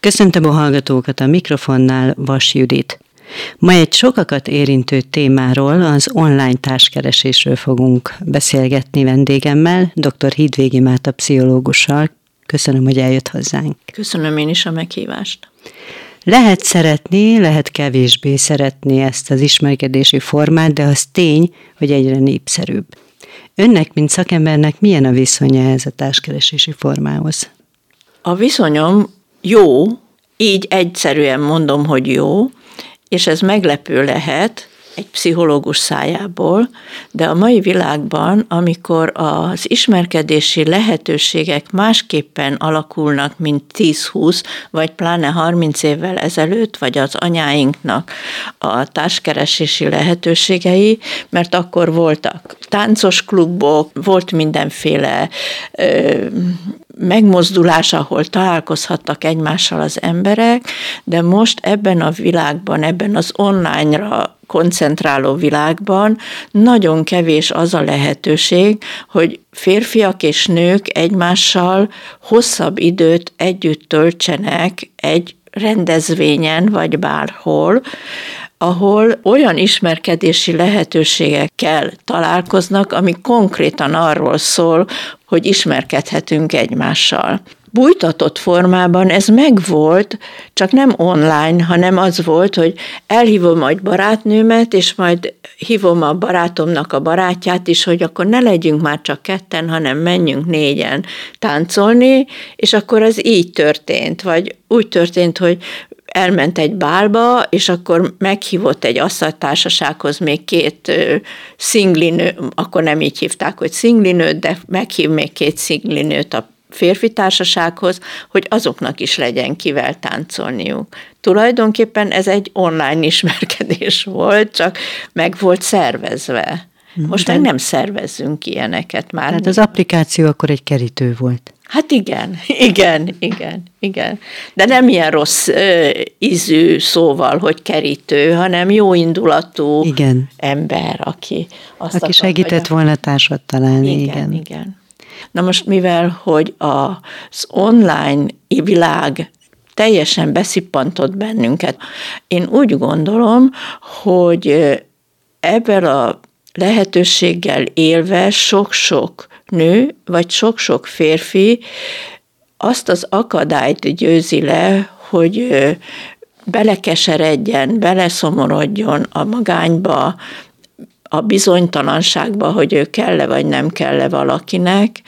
Köszöntöm a hallgatókat a mikrofonnál, Vas Judit. Ma egy sokakat érintő témáról, az online társkeresésről fogunk beszélgetni vendégemmel, dr. Hídvégi Máta pszichológussal. Köszönöm, hogy eljött hozzánk. Köszönöm én is a meghívást. Lehet szeretni, lehet kevésbé szeretni ezt az ismerkedési formát, de az tény, hogy egyre népszerűbb. Önnek, mint szakembernek milyen a viszonya ez a társkeresési formához? A viszonyom jó, így egyszerűen mondom, hogy jó, és ez meglepő lehet, egy pszichológus szájából, de a mai világban, amikor az ismerkedési lehetőségek másképpen alakulnak, mint 10-20, vagy pláne 30 évvel ezelőtt, vagy az anyáinknak a társkeresési lehetőségei, mert akkor voltak táncos klubok, volt mindenféle ö, megmozdulás, ahol találkozhattak egymással az emberek, de most ebben a világban, ebben az online-ra koncentráló világban nagyon kevés az a lehetőség, hogy férfiak és nők egymással hosszabb időt együtt töltsenek egy rendezvényen vagy bárhol, ahol olyan ismerkedési lehetőségekkel találkoznak, ami konkrétan arról szól, hogy ismerkedhetünk egymással. Bújtatott formában ez megvolt, csak nem online, hanem az volt, hogy elhívom majd barátnőmet, és majd hívom a barátomnak a barátját is, hogy akkor ne legyünk már csak ketten, hanem menjünk négyen táncolni, és akkor ez így történt, vagy úgy történt, hogy elment egy bálba, és akkor meghívott egy asszonytársasághoz még két szinglinő, akkor nem így hívták, hogy szinglinőt, de meghív még két szinglinőt a férfi társasághoz, hogy azoknak is legyen kivel táncolniuk. Tulajdonképpen ez egy online ismerkedés volt, csak meg volt szervezve. Most De... meg nem szervezzünk ilyeneket már. Hát az applikáció akkor egy kerítő volt. Hát igen, igen, igen, igen. De nem ilyen rossz ö, ízű szóval, hogy kerítő, hanem jó indulatú igen. ember, aki azt Aki akar, segített hogy... volna társat találni. Igen, igen. igen. Na most mivel, hogy az online világ teljesen beszippantott bennünket, én úgy gondolom, hogy ebben a lehetőséggel élve sok-sok nő, vagy sok-sok férfi azt az akadályt győzi le, hogy belekeseredjen, beleszomorodjon a magányba, a bizonytalanságba, hogy ő kell-e vagy nem kell-e valakinek,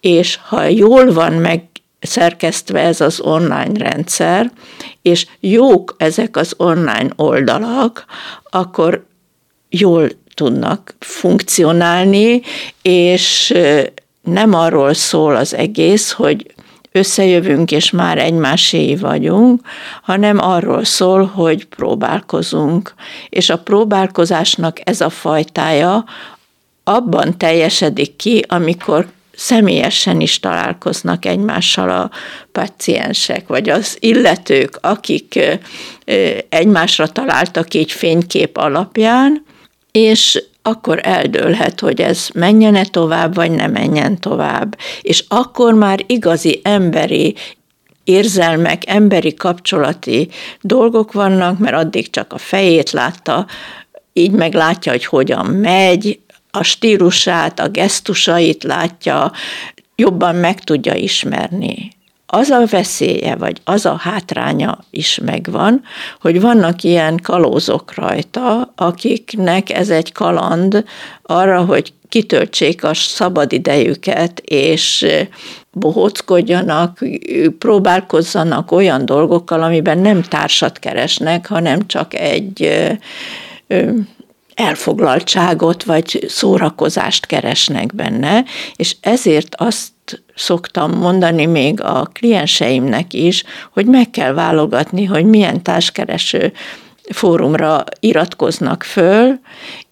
és ha jól van meg szerkesztve ez az online rendszer, és jók ezek az online oldalak, akkor jól tudnak funkcionálni, és nem arról szól az egész, hogy összejövünk, és már egymásé vagyunk, hanem arról szól, hogy próbálkozunk. És a próbálkozásnak ez a fajtája abban teljesedik ki, amikor személyesen is találkoznak egymással a paciensek, vagy az illetők, akik egymásra találtak egy fénykép alapján, és akkor eldőlhet, hogy ez menjen-e tovább, vagy ne menjen tovább. És akkor már igazi emberi érzelmek, emberi kapcsolati dolgok vannak, mert addig csak a fejét látta, így meg látja, hogy hogyan megy, a stílusát, a gesztusait látja, jobban meg tudja ismerni az a veszélye, vagy az a hátránya is megvan, hogy vannak ilyen kalózok rajta, akiknek ez egy kaland arra, hogy kitöltsék a szabad idejüket, és bohóckodjanak, próbálkozzanak olyan dolgokkal, amiben nem társat keresnek, hanem csak egy elfoglaltságot vagy szórakozást keresnek benne, és ezért azt szoktam mondani még a klienseimnek is, hogy meg kell válogatni, hogy milyen társkereső fórumra iratkoznak föl,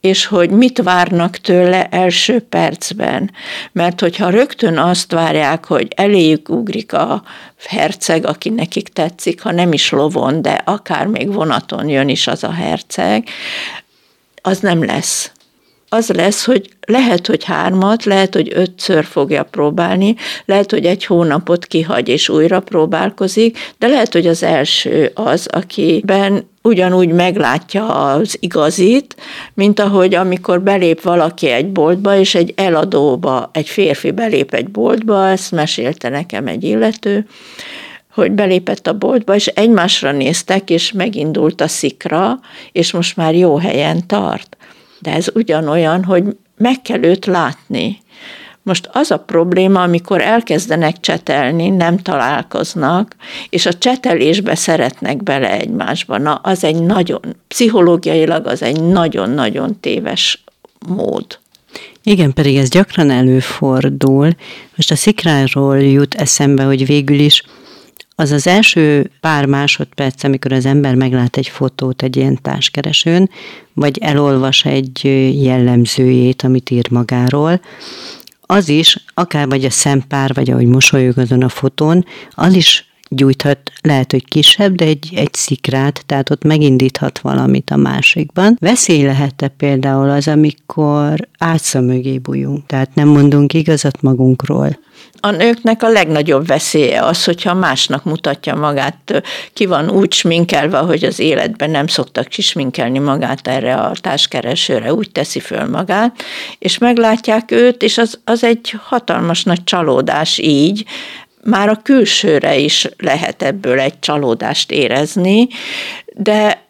és hogy mit várnak tőle első percben. Mert hogyha rögtön azt várják, hogy eléjük ugrik a herceg, aki nekik tetszik, ha nem is lovon, de akár még vonaton jön is az a herceg, az nem lesz. Az lesz, hogy lehet, hogy hármat, lehet, hogy ötször fogja próbálni, lehet, hogy egy hónapot kihagy és újra próbálkozik, de lehet, hogy az első az, akiben ugyanúgy meglátja az igazit, mint ahogy amikor belép valaki egy boltba, és egy eladóba, egy férfi belép egy boltba, ezt mesélte nekem egy illető, hogy belépett a boltba, és egymásra néztek, és megindult a szikra, és most már jó helyen tart. De ez ugyanolyan, hogy meg kell őt látni. Most az a probléma, amikor elkezdenek csetelni, nem találkoznak, és a csetelésbe szeretnek bele egymásba. Na, az egy nagyon, pszichológiailag az egy nagyon-nagyon téves mód. Igen, pedig ez gyakran előfordul. Most a szikráról jut eszembe, hogy végül is az az első pár másodperc, amikor az ember meglát egy fotót egy ilyen társkeresőn, vagy elolvas egy jellemzőjét, amit ír magáról, az is, akár vagy a szempár, vagy ahogy mosolyog azon a fotón, az is gyújthat, lehet, hogy kisebb, de egy, egy szikrát, tehát ott megindíthat valamit a másikban. Veszély lehet-e például az, amikor átszom mögé bújunk, tehát nem mondunk igazat magunkról? A nőknek a legnagyobb veszélye az, hogyha másnak mutatja magát, ki van úgy sminkelve, hogy az életben nem szoktak kisminkelni magát erre a társkeresőre, úgy teszi föl magát, és meglátják őt, és az, az egy hatalmas nagy csalódás így, már a külsőre is lehet ebből egy csalódást érezni, de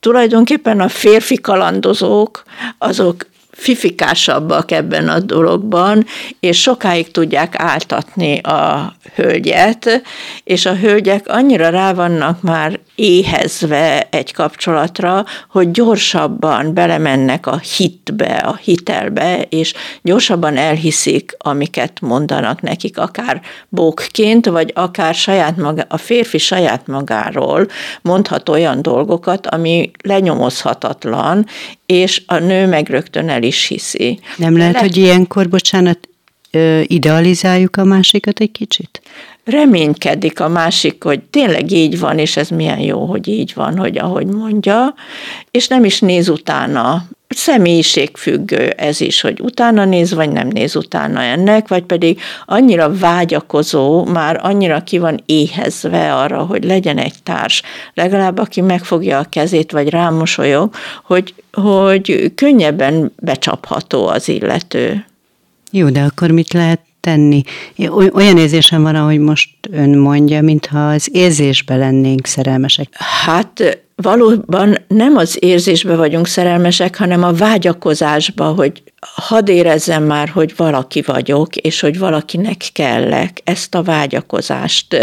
tulajdonképpen a férfi kalandozók, azok fifikásabbak ebben a dologban, és sokáig tudják áltatni a hölgyet, és a hölgyek annyira rá vannak már éhezve egy kapcsolatra, hogy gyorsabban belemennek a hitbe, a hitelbe, és gyorsabban elhiszik, amiket mondanak nekik, akár bókként, vagy akár saját maga, a férfi saját magáról mondhat olyan dolgokat, ami lenyomozhatatlan, és a nő meg rögtön el is hiszi. Nem lehet, Le- hogy ilyenkor, bocsánat, idealizáljuk a másikat egy kicsit? Reménykedik a másik, hogy tényleg így van, és ez milyen jó, hogy így van, hogy ahogy mondja, és nem is néz utána. Személyiségfüggő ez is, hogy utána néz, vagy nem néz utána ennek, vagy pedig annyira vágyakozó, már annyira ki van éhezve arra, hogy legyen egy társ, legalább aki megfogja a kezét, vagy rámosolyog, hogy, hogy könnyebben becsapható az illető. Jó, de akkor mit lehet tenni. Olyan érzésem van, ahogy most ön mondja, mintha az érzésbe lennénk szerelmesek. Hát valóban nem az érzésbe vagyunk szerelmesek, hanem a vágyakozásba, hogy hadd érezzem már, hogy valaki vagyok, és hogy valakinek kellek. Ezt a vágyakozást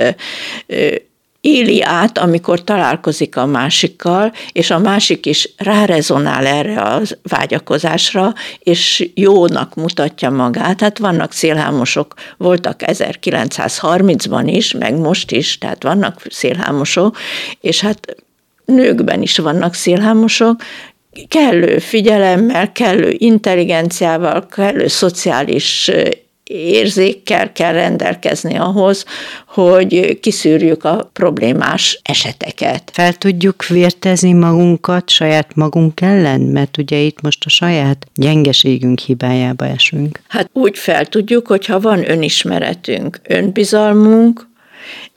éli át, amikor találkozik a másikkal, és a másik is rárezonál erre a vágyakozásra, és jónak mutatja magát. Hát vannak szélhámosok, voltak 1930-ban is, meg most is, tehát vannak szélhámosok, és hát nőkben is vannak szélhámosok, kellő figyelemmel, kellő intelligenciával, kellő szociális érzékkel kell rendelkezni ahhoz, hogy kiszűrjük a problémás eseteket. Fel tudjuk vértezni magunkat saját magunk ellen, mert ugye itt most a saját gyengeségünk hibájába esünk. Hát úgy fel tudjuk, hogyha van önismeretünk, önbizalmunk,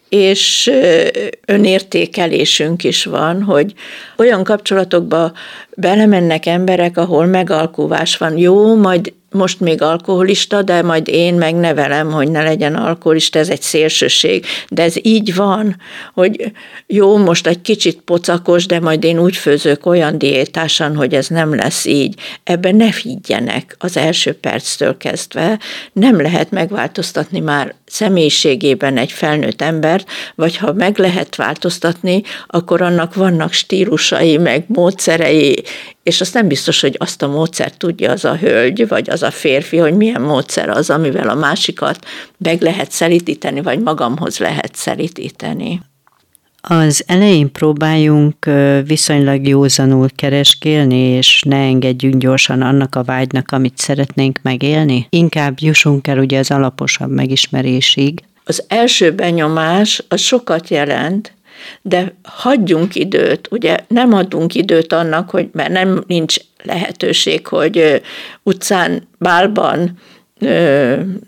és önértékelésünk is van, hogy olyan kapcsolatokba belemennek emberek, ahol megalkuvás van. Jó, majd most még alkoholista, de majd én megnevelem, hogy ne legyen alkoholista, ez egy szélsőség. De ez így van, hogy jó, most egy kicsit pocakos, de majd én úgy főzök olyan diétásan, hogy ez nem lesz így. Ebben ne higgyenek az első perctől kezdve. Nem lehet megváltoztatni már személyiségében egy felnőtt embert, vagy ha meg lehet változtatni, akkor annak vannak stílusai, meg módszerei, és azt nem biztos, hogy azt a módszert tudja az a hölgy, vagy az a férfi, hogy milyen módszer az, amivel a másikat meg lehet szelítíteni, vagy magamhoz lehet szelítíteni. Az elején próbáljunk viszonylag józanul kereskélni, és ne engedjünk gyorsan annak a vágynak, amit szeretnénk megélni. Inkább jussunk el ugye az alaposabb megismerésig. Az első benyomás az sokat jelent, de hagyjunk időt, ugye? Nem adunk időt annak, hogy mert nem nincs lehetőség, hogy utcán, bálban,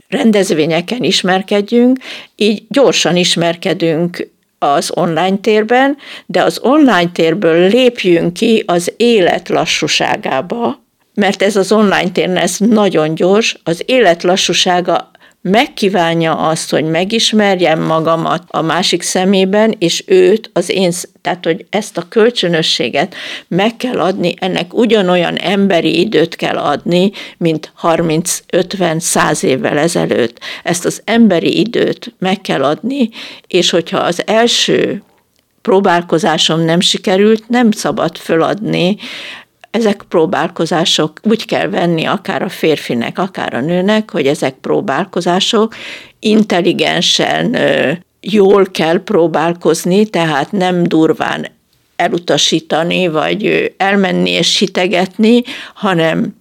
rendezvényeken ismerkedjünk, így gyorsan ismerkedünk az online térben, de az online térből lépjünk ki az élet lassúságába, mert ez az online tér ez nagyon gyors, az élet lassúsága megkívánja azt, hogy megismerjem magamat a másik szemében, és őt, az én, tehát hogy ezt a kölcsönösséget meg kell adni, ennek ugyanolyan emberi időt kell adni, mint 30-50-100 évvel ezelőtt. Ezt az emberi időt meg kell adni, és hogyha az első próbálkozásom nem sikerült, nem szabad föladni, ezek próbálkozások, úgy kell venni akár a férfinek, akár a nőnek, hogy ezek próbálkozások intelligensen, jól kell próbálkozni, tehát nem durván elutasítani, vagy elmenni és hitegetni, hanem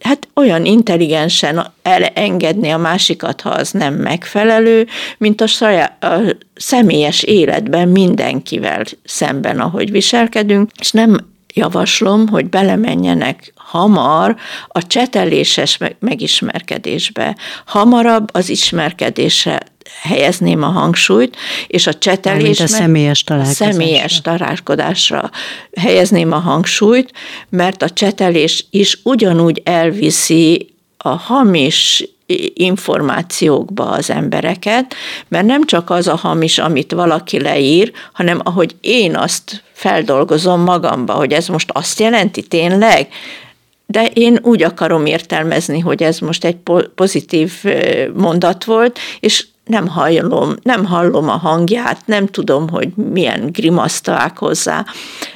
hát olyan intelligensen elengedni a másikat, ha az nem megfelelő, mint a, saját, a személyes életben mindenkivel szemben, ahogy viselkedünk, és nem javaslom, hogy belemenjenek hamar a cseteléses megismerkedésbe. Hamarabb az ismerkedésre helyezném a hangsúlyt, és a csetelés a személyes találkozásra. személyes találkozásra helyezném a hangsúlyt, mert a csetelés is ugyanúgy elviszi a hamis információkba az embereket, mert nem csak az a hamis, amit valaki leír, hanem ahogy én azt feldolgozom magamba, hogy ez most azt jelenti tényleg, de én úgy akarom értelmezni, hogy ez most egy pozitív mondat volt, és nem hallom, nem hallom a hangját, nem tudom, hogy milyen grimasztalák hozzá.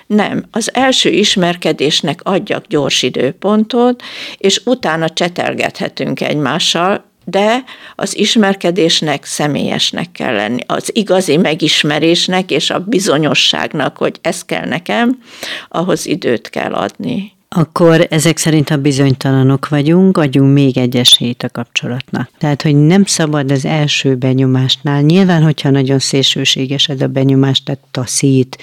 Nem, az első ismerkedésnek adjak gyors időpontot, és utána csetelgethetünk egymással, de az ismerkedésnek személyesnek kell lenni, az igazi megismerésnek és a bizonyosságnak, hogy ez kell nekem, ahhoz időt kell adni. Akkor ezek szerint a bizonytalanok vagyunk, adjunk még egy esélyt a kapcsolatnak. Tehát, hogy nem szabad az első benyomásnál, nyilván, hogyha nagyon szélsőséges ez a benyomás, tehát taszít,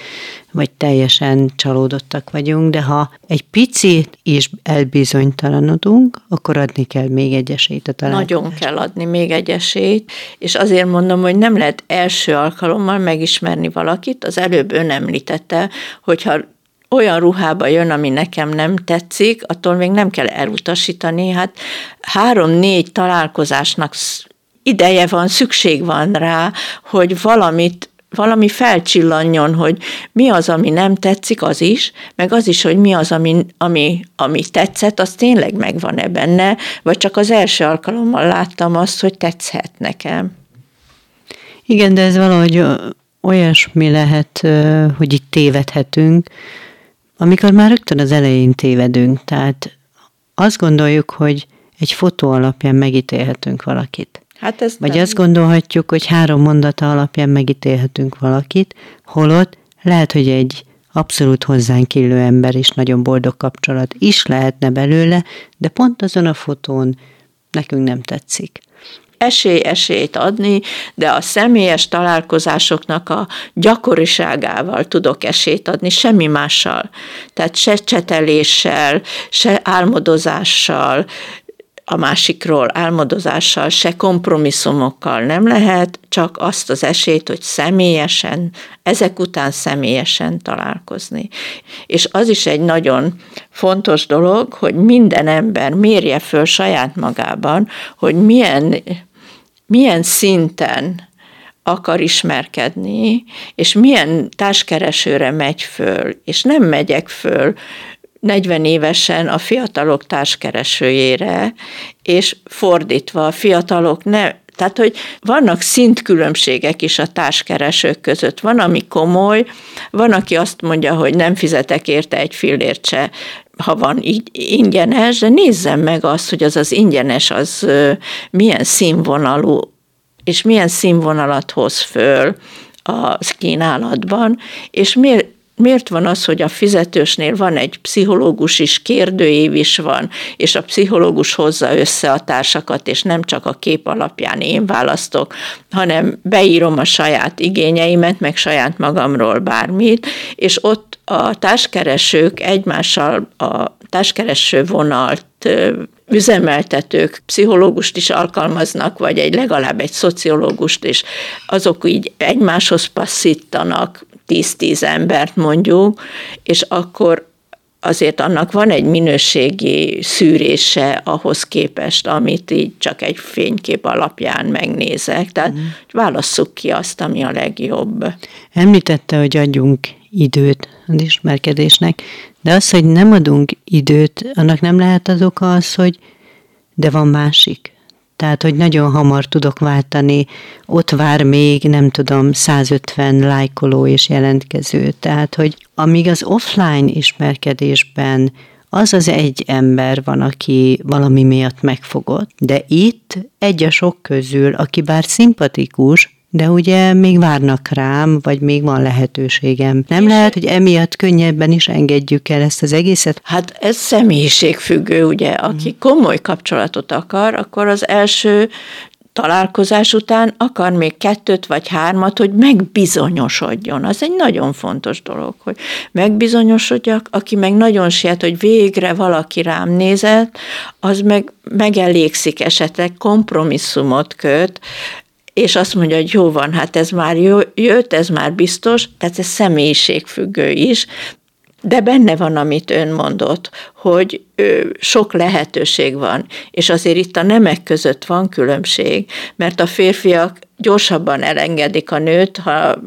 vagy teljesen csalódottak vagyunk, de ha egy picit is elbizonytalanodunk, akkor adni kell még egy esélyt a találkozásra. Nagyon kell adni még egy esélyt, és azért mondom, hogy nem lehet első alkalommal megismerni valakit, az előbb ön említette, hogyha olyan ruhába jön, ami nekem nem tetszik, attól még nem kell elutasítani. Hát három-négy találkozásnak ideje van, szükség van rá, hogy valamit valami felcsillanjon, hogy mi az, ami nem tetszik, az is, meg az is, hogy mi az, ami, ami, ami tetszett, az tényleg megvan-e benne, vagy csak az első alkalommal láttam azt, hogy tetszhet nekem. Igen, de ez valahogy olyasmi lehet, hogy itt tévedhetünk, amikor már rögtön az elején tévedünk, tehát azt gondoljuk, hogy egy fotó alapján megítélhetünk valakit. Hát ez Vagy nem. azt gondolhatjuk, hogy három mondata alapján megítélhetünk valakit, holott lehet, hogy egy abszolút hozzánk illő ember is nagyon boldog kapcsolat is lehetne belőle, de pont azon a fotón nekünk nem tetszik esély-esélyt adni, de a személyes találkozásoknak a gyakoriságával tudok esélyt adni, semmi mással. Tehát se cseteléssel, se álmodozással, a másikról álmodozással, se kompromisszumokkal nem lehet, csak azt az esélyt, hogy személyesen, ezek után személyesen találkozni. És az is egy nagyon fontos dolog, hogy minden ember mérje föl saját magában, hogy milyen milyen szinten akar ismerkedni, és milyen társkeresőre megy föl, és nem megyek föl 40 évesen a fiatalok társkeresőjére, és fordítva a fiatalok ne, tehát, hogy vannak szintkülönbségek is a társkeresők között. Van, ami komoly, van, aki azt mondja, hogy nem fizetek érte egy fillért se, ha van így ingyenes, de nézzem meg azt, hogy az az ingyenes az milyen színvonalú, és milyen színvonalat hoz föl a kínálatban, és miért, miért van az, hogy a fizetősnél van egy pszichológus is, kérdőív is van, és a pszichológus hozza össze a társakat, és nem csak a kép alapján én választok, hanem beírom a saját igényeimet, meg saját magamról bármit, és ott a társkeresők egymással a társkereső vonalt üzemeltetők pszichológust is alkalmaznak, vagy egy legalább egy szociológust, és azok így egymáshoz passzítanak 10-10 embert mondjuk, és akkor azért annak van egy minőségi szűrése ahhoz képest, amit így csak egy fénykép alapján megnézek. Tehát mm. válasszuk ki azt, ami a legjobb. Említette, hogy adjunk időt az ismerkedésnek, de az, hogy nem adunk időt, annak nem lehet az oka az, hogy de van másik. Tehát, hogy nagyon hamar tudok váltani, ott vár még, nem tudom, 150 lájkoló és jelentkező. Tehát, hogy amíg az offline ismerkedésben az az egy ember van, aki valami miatt megfogott, de itt egy a sok közül, aki bár szimpatikus, de ugye még várnak rám, vagy még van lehetőségem. Nem És lehet, hogy emiatt könnyebben is engedjük el ezt az egészet? Hát ez személyiségfüggő, ugye. Aki komoly kapcsolatot akar, akkor az első találkozás után akar még kettőt vagy hármat, hogy megbizonyosodjon. Az egy nagyon fontos dolog, hogy megbizonyosodjak, aki meg nagyon siet, hogy végre valaki rám nézett, az meg megelégszik esetleg, kompromisszumot köt, és azt mondja, hogy jó van, hát ez már jött, ez már biztos, tehát ez személyiségfüggő is, de benne van, amit ön mondott, hogy sok lehetőség van, és azért itt a nemek között van különbség, mert a férfiak gyorsabban elengedik a nőt, ha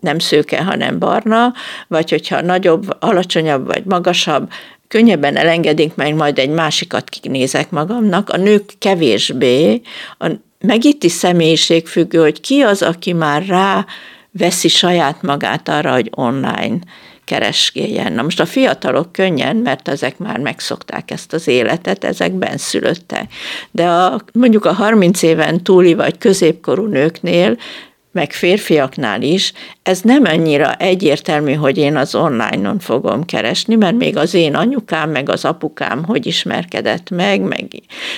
nem szőke, hanem barna, vagy hogyha nagyobb, alacsonyabb vagy magasabb, könnyebben elengedik, meg majd egy másikat kinézek magamnak, a nők kevésbé, a meg itt is személyiségfüggő, hogy ki az, aki már rá veszi saját magát arra, hogy online keresgéljen. Na most a fiatalok könnyen, mert ezek már megszokták ezt az életet, ezek benszülöttek. De a, mondjuk a 30 éven túli vagy középkorú nőknél meg férfiaknál is, ez nem annyira egyértelmű, hogy én az online-on fogom keresni, mert még az én anyukám, meg az apukám hogy ismerkedett meg, meg,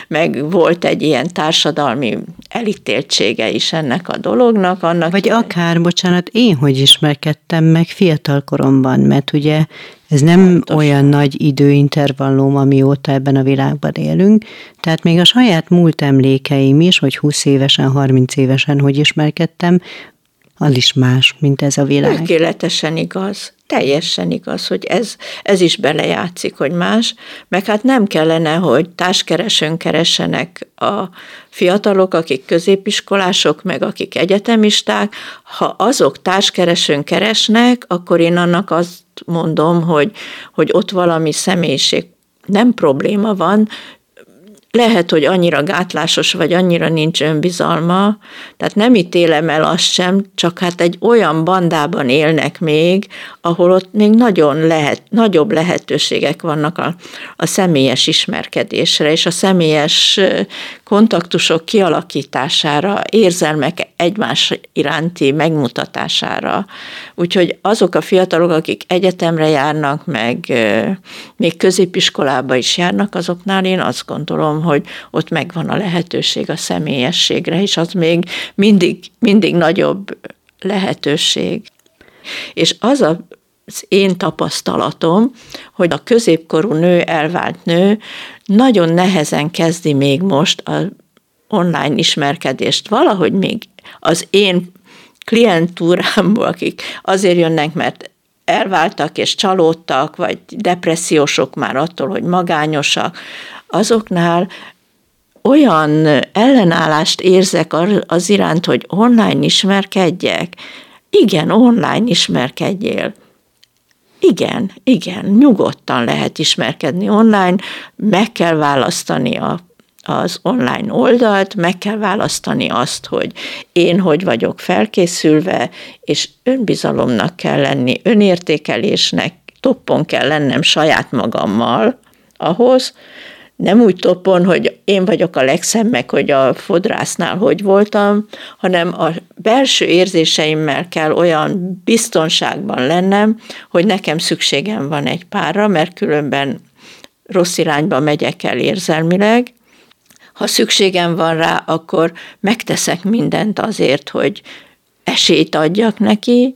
meg volt egy ilyen társadalmi elítéltsége is ennek a dolognak. Annak Vagy akár, bocsánat, én hogy ismerkedtem meg fiatal koromban, mert ugye ez nem Pontosan. olyan nagy időintervallum, amióta ebben a világban élünk, tehát még a saját múlt emlékeim is, hogy 20 évesen, 30 évesen hogy ismerkedtem, az is más, mint ez a világ. Tökéletesen igaz. Teljesen igaz, hogy ez, ez is belejátszik, hogy más, meg hát nem kellene, hogy társkeresőn keressenek a fiatalok, akik középiskolások, meg akik egyetemisták. Ha azok társkeresőn keresnek, akkor én annak azt mondom, hogy, hogy ott valami személyiség nem probléma van, lehet, hogy annyira gátlásos, vagy annyira nincs önbizalma, tehát nem ítélem el azt sem, csak hát egy olyan bandában élnek még, ahol ott még nagyon lehet, nagyobb lehetőségek vannak a, a személyes ismerkedésre, és a személyes kontaktusok kialakítására, érzelmek egymás iránti megmutatására. Úgyhogy azok a fiatalok, akik egyetemre járnak, meg még középiskolába is járnak, azoknál én azt gondolom, hogy ott megvan a lehetőség a személyességre, és az még mindig, mindig nagyobb lehetőség. És az a az én tapasztalatom, hogy a középkorú nő, elvált nő nagyon nehezen kezdi még most a online ismerkedést. Valahogy még az én klientúrámból, akik azért jönnek, mert elváltak és csalódtak, vagy depressziósok már attól, hogy magányosak, azoknál olyan ellenállást érzek az iránt, hogy online ismerkedjek. Igen, online ismerkedjél. Igen, igen, nyugodtan lehet ismerkedni online, meg kell választani a az online oldalt, meg kell választani azt, hogy én hogy vagyok felkészülve, és önbizalomnak kell lenni, önértékelésnek, toppon kell lennem saját magammal ahhoz, nem úgy toppon, hogy én vagyok a legszebb, hogy a fodrásznál hogy voltam, hanem a belső érzéseimmel kell olyan biztonságban lennem, hogy nekem szükségem van egy párra, mert különben rossz irányba megyek el érzelmileg. Ha szükségem van rá, akkor megteszek mindent azért, hogy esélyt adjak neki,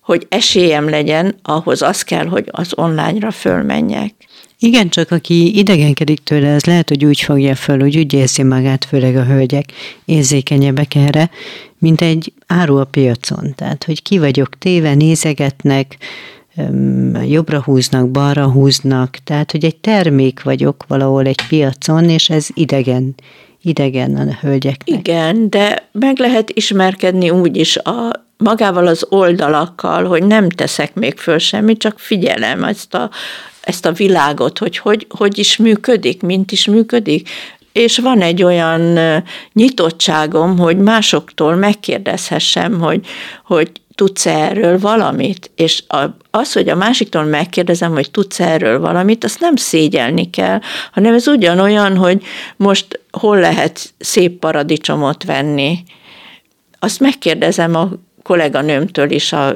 hogy esélyem legyen, ahhoz az kell, hogy az online-ra fölmenjek. Igen, csak aki idegenkedik tőle, az lehet, hogy úgy fogja föl, hogy úgy érzi magát, főleg a hölgyek érzékenyebbek erre, mint egy áru a piacon. Tehát, hogy ki vagyok téve, nézegetnek, jobbra húznak, balra húznak, tehát, hogy egy termék vagyok valahol egy piacon, és ez idegen, idegen a hölgyeknek. Igen, de meg lehet ismerkedni úgy is a magával az oldalakkal, hogy nem teszek még föl semmit, csak figyelem ezt a, ezt a világot, hogy, hogy hogy is működik, mint is működik, és van egy olyan nyitottságom, hogy másoktól megkérdezhessem, hogy, hogy tudsz erről valamit? És az, hogy a másiktól megkérdezem, hogy tudsz erről valamit, azt nem szégyelni kell, hanem ez ugyanolyan, hogy most hol lehet szép paradicsomot venni. Azt megkérdezem a kolléganőmtől is a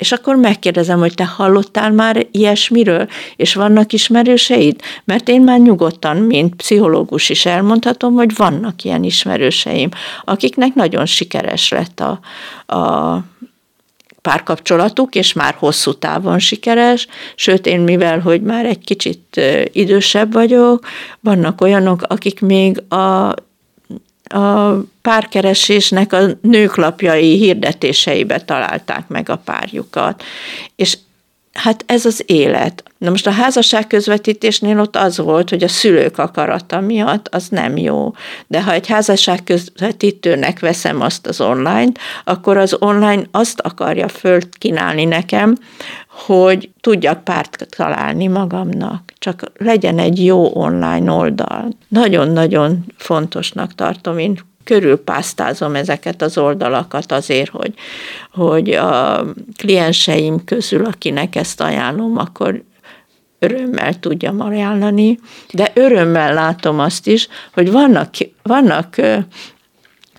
és akkor megkérdezem, hogy te hallottál már ilyesmiről, és vannak ismerőseid? Mert én már nyugodtan, mint pszichológus is elmondhatom, hogy vannak ilyen ismerőseim, akiknek nagyon sikeres lett a, a párkapcsolatuk, és már hosszú távon sikeres, sőt én mivel, hogy már egy kicsit idősebb vagyok, vannak olyanok, akik még a a párkeresésnek a nőklapjai hirdetéseibe találták meg a párjukat. És hát ez az élet. Na most a házasság közvetítésnél ott az volt, hogy a szülők akarata miatt az nem jó. De ha egy házasság közvetítőnek veszem azt az online, akkor az online azt akarja fölkínálni nekem, hogy tudjak párt találni magamnak. Csak legyen egy jó online oldal. Nagyon-nagyon fontosnak tartom én körülpásztázom ezeket az oldalakat azért, hogy, hogy a klienseim közül, akinek ezt ajánlom, akkor örömmel tudjam ajánlani, de örömmel látom azt is, hogy vannak, vannak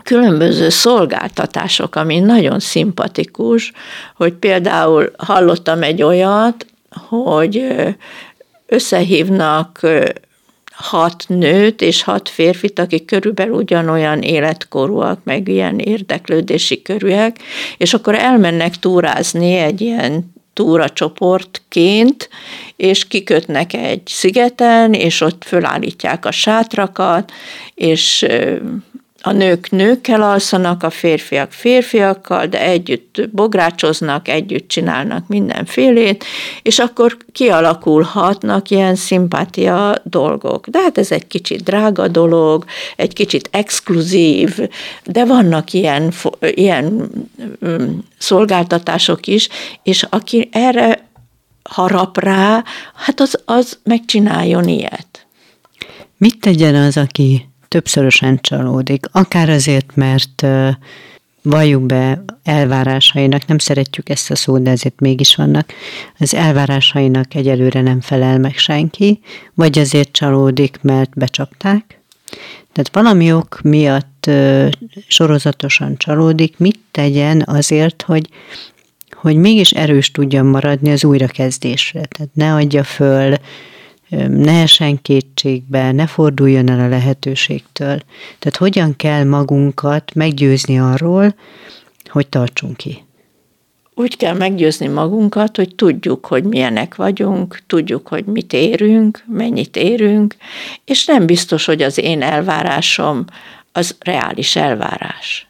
különböző szolgáltatások, ami nagyon szimpatikus, hogy például hallottam egy olyat, hogy összehívnak hat nőt és hat férfit, akik körülbelül ugyanolyan életkorúak, meg ilyen érdeklődési körűek, és akkor elmennek túrázni egy ilyen túracsoportként, és kikötnek egy szigeten, és ott fölállítják a sátrakat, és a nők nőkkel alszanak, a férfiak férfiakkal, de együtt bográcsoznak, együtt csinálnak mindenfélét, és akkor kialakulhatnak ilyen szimpátia dolgok. De hát ez egy kicsit drága dolog, egy kicsit exkluzív, de vannak ilyen, ilyen mm, szolgáltatások is, és aki erre harap rá, hát az, az megcsináljon ilyet. Mit tegyen az, aki többszörösen csalódik, akár azért, mert valljuk be elvárásainak, nem szeretjük ezt a szót, de ezért mégis vannak, az elvárásainak egyelőre nem felel meg senki, vagy azért csalódik, mert becsapták. Tehát valami ok miatt sorozatosan csalódik, mit tegyen azért, hogy hogy mégis erős tudjon maradni az újrakezdésre. Tehát ne adja föl, ne esen kétségbe, ne forduljon el a lehetőségtől. Tehát hogyan kell magunkat meggyőzni arról, hogy tartsunk ki? Úgy kell meggyőzni magunkat, hogy tudjuk, hogy milyenek vagyunk, tudjuk, hogy mit érünk, mennyit érünk, és nem biztos, hogy az én elvárásom az reális elvárás.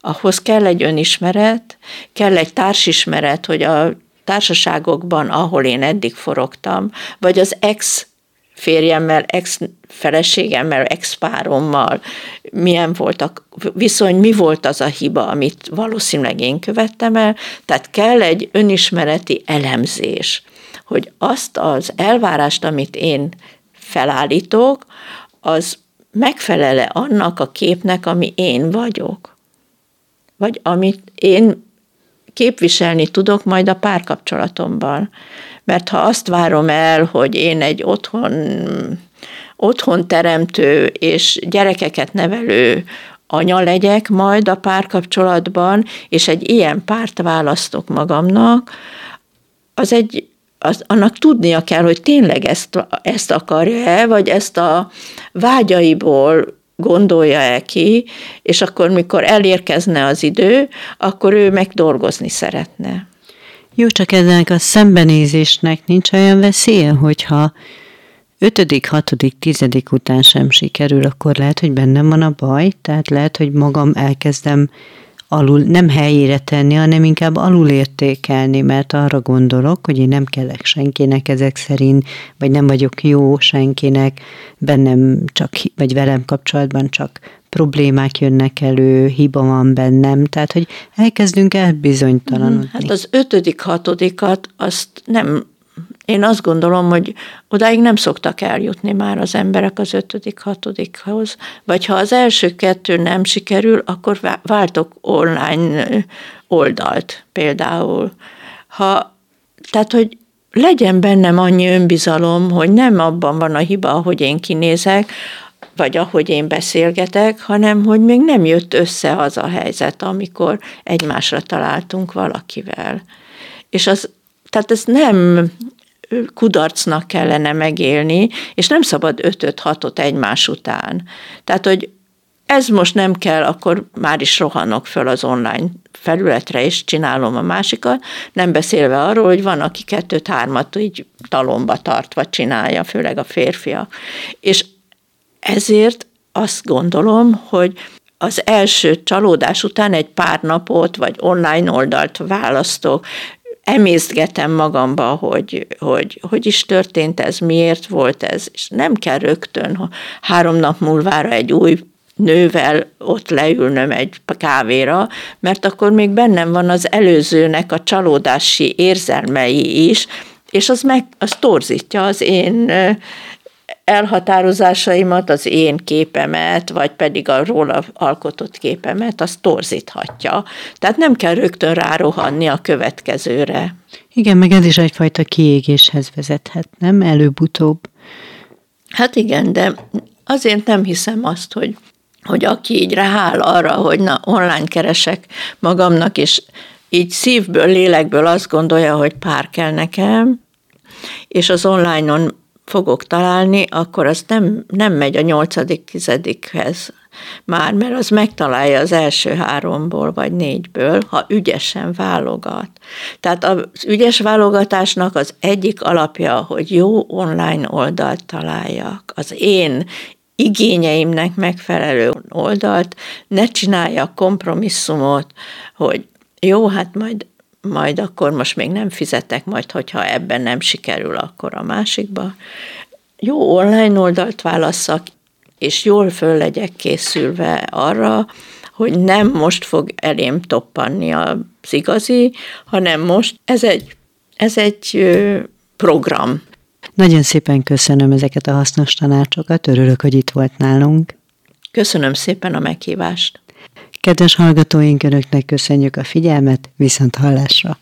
Ahhoz kell egy önismeret, kell egy társismeret, hogy a társaságokban, ahol én eddig forogtam, vagy az ex férjemmel, ex feleségemmel, ex párommal, milyen volt a viszony, mi volt az a hiba, amit valószínűleg én követtem el. Tehát kell egy önismereti elemzés, hogy azt az elvárást, amit én felállítok, az megfelele annak a képnek, ami én vagyok. Vagy amit én képviselni tudok majd a párkapcsolatomban. Mert ha azt várom el, hogy én egy otthon, otthon teremtő és gyerekeket nevelő anya legyek majd a párkapcsolatban, és egy ilyen párt választok magamnak, az egy, az, annak tudnia kell, hogy tényleg ezt, ezt akarja-e, vagy ezt a vágyaiból gondolja-e ki, és akkor, mikor elérkezne az idő, akkor ő meg dolgozni szeretne. Jó, csak ennek a szembenézésnek nincs olyan veszélye, hogyha ötödik, hatodik, tizedik után sem sikerül, akkor lehet, hogy bennem van a baj, tehát lehet, hogy magam elkezdem alul, nem helyére tenni, hanem inkább alul értékelni, mert arra gondolok, hogy én nem kellek senkinek ezek szerint, vagy nem vagyok jó senkinek, bennem csak, vagy velem kapcsolatban csak problémák jönnek elő, hiba van bennem, tehát hogy elkezdünk elbizonytalanodni. Hát az ötödik, hatodikat azt nem én azt gondolom, hogy odáig nem szoktak eljutni már az emberek az ötödik, hatodikhoz, vagy ha az első kettő nem sikerül, akkor váltok online oldalt például. Ha, tehát, hogy legyen bennem annyi önbizalom, hogy nem abban van a hiba, ahogy én kinézek, vagy ahogy én beszélgetek, hanem hogy még nem jött össze az a helyzet, amikor egymásra találtunk valakivel. És az, tehát ez nem kudarcnak kellene megélni, és nem szabad ötöt-hatot egymás után. Tehát, hogy ez most nem kell, akkor már is rohanok föl az online felületre, és csinálom a másikat, nem beszélve arról, hogy van, aki kettőt-hármat így talomba tartva csinálja, főleg a férfia. És ezért azt gondolom, hogy az első csalódás után egy pár napot, vagy online oldalt választok, emésztgetem magamba, hogy, hogy hogy is történt ez, miért volt ez, és nem kell rögtön ha három nap múlvára egy új nővel ott leülnöm egy kávéra, mert akkor még bennem van az előzőnek a csalódási érzelmei is, és az meg, az torzítja az én elhatározásaimat, az én képemet, vagy pedig a róla alkotott képemet, az torzíthatja. Tehát nem kell rögtön rárohanni a következőre. Igen, meg ez is egyfajta kiégéshez vezethet, nem? Előbb-utóbb. Hát igen, de azért nem hiszem azt, hogy, hogy aki így rááll arra, hogy na, online keresek magamnak, és így szívből, lélekből azt gondolja, hogy pár kell nekem, és az online-on fogok találni, akkor az nem, nem megy a nyolcadik, tizedikhez már, mert az megtalálja az első háromból vagy négyből, ha ügyesen válogat. Tehát az ügyes válogatásnak az egyik alapja, hogy jó online oldalt találjak. Az én igényeimnek megfelelő oldalt, ne csinálja kompromisszumot, hogy jó, hát majd majd akkor most még nem fizetek, majd hogyha ebben nem sikerül, akkor a másikba. Jó online oldalt válasszak, és jól föl legyek készülve arra, hogy nem most fog elém toppanni az igazi, hanem most ez egy, ez egy program. Nagyon szépen köszönöm ezeket a hasznos tanácsokat, örülök, hogy itt volt nálunk. Köszönöm szépen a meghívást. Kedves hallgatóink, Önöknek köszönjük a figyelmet, viszont hallásra!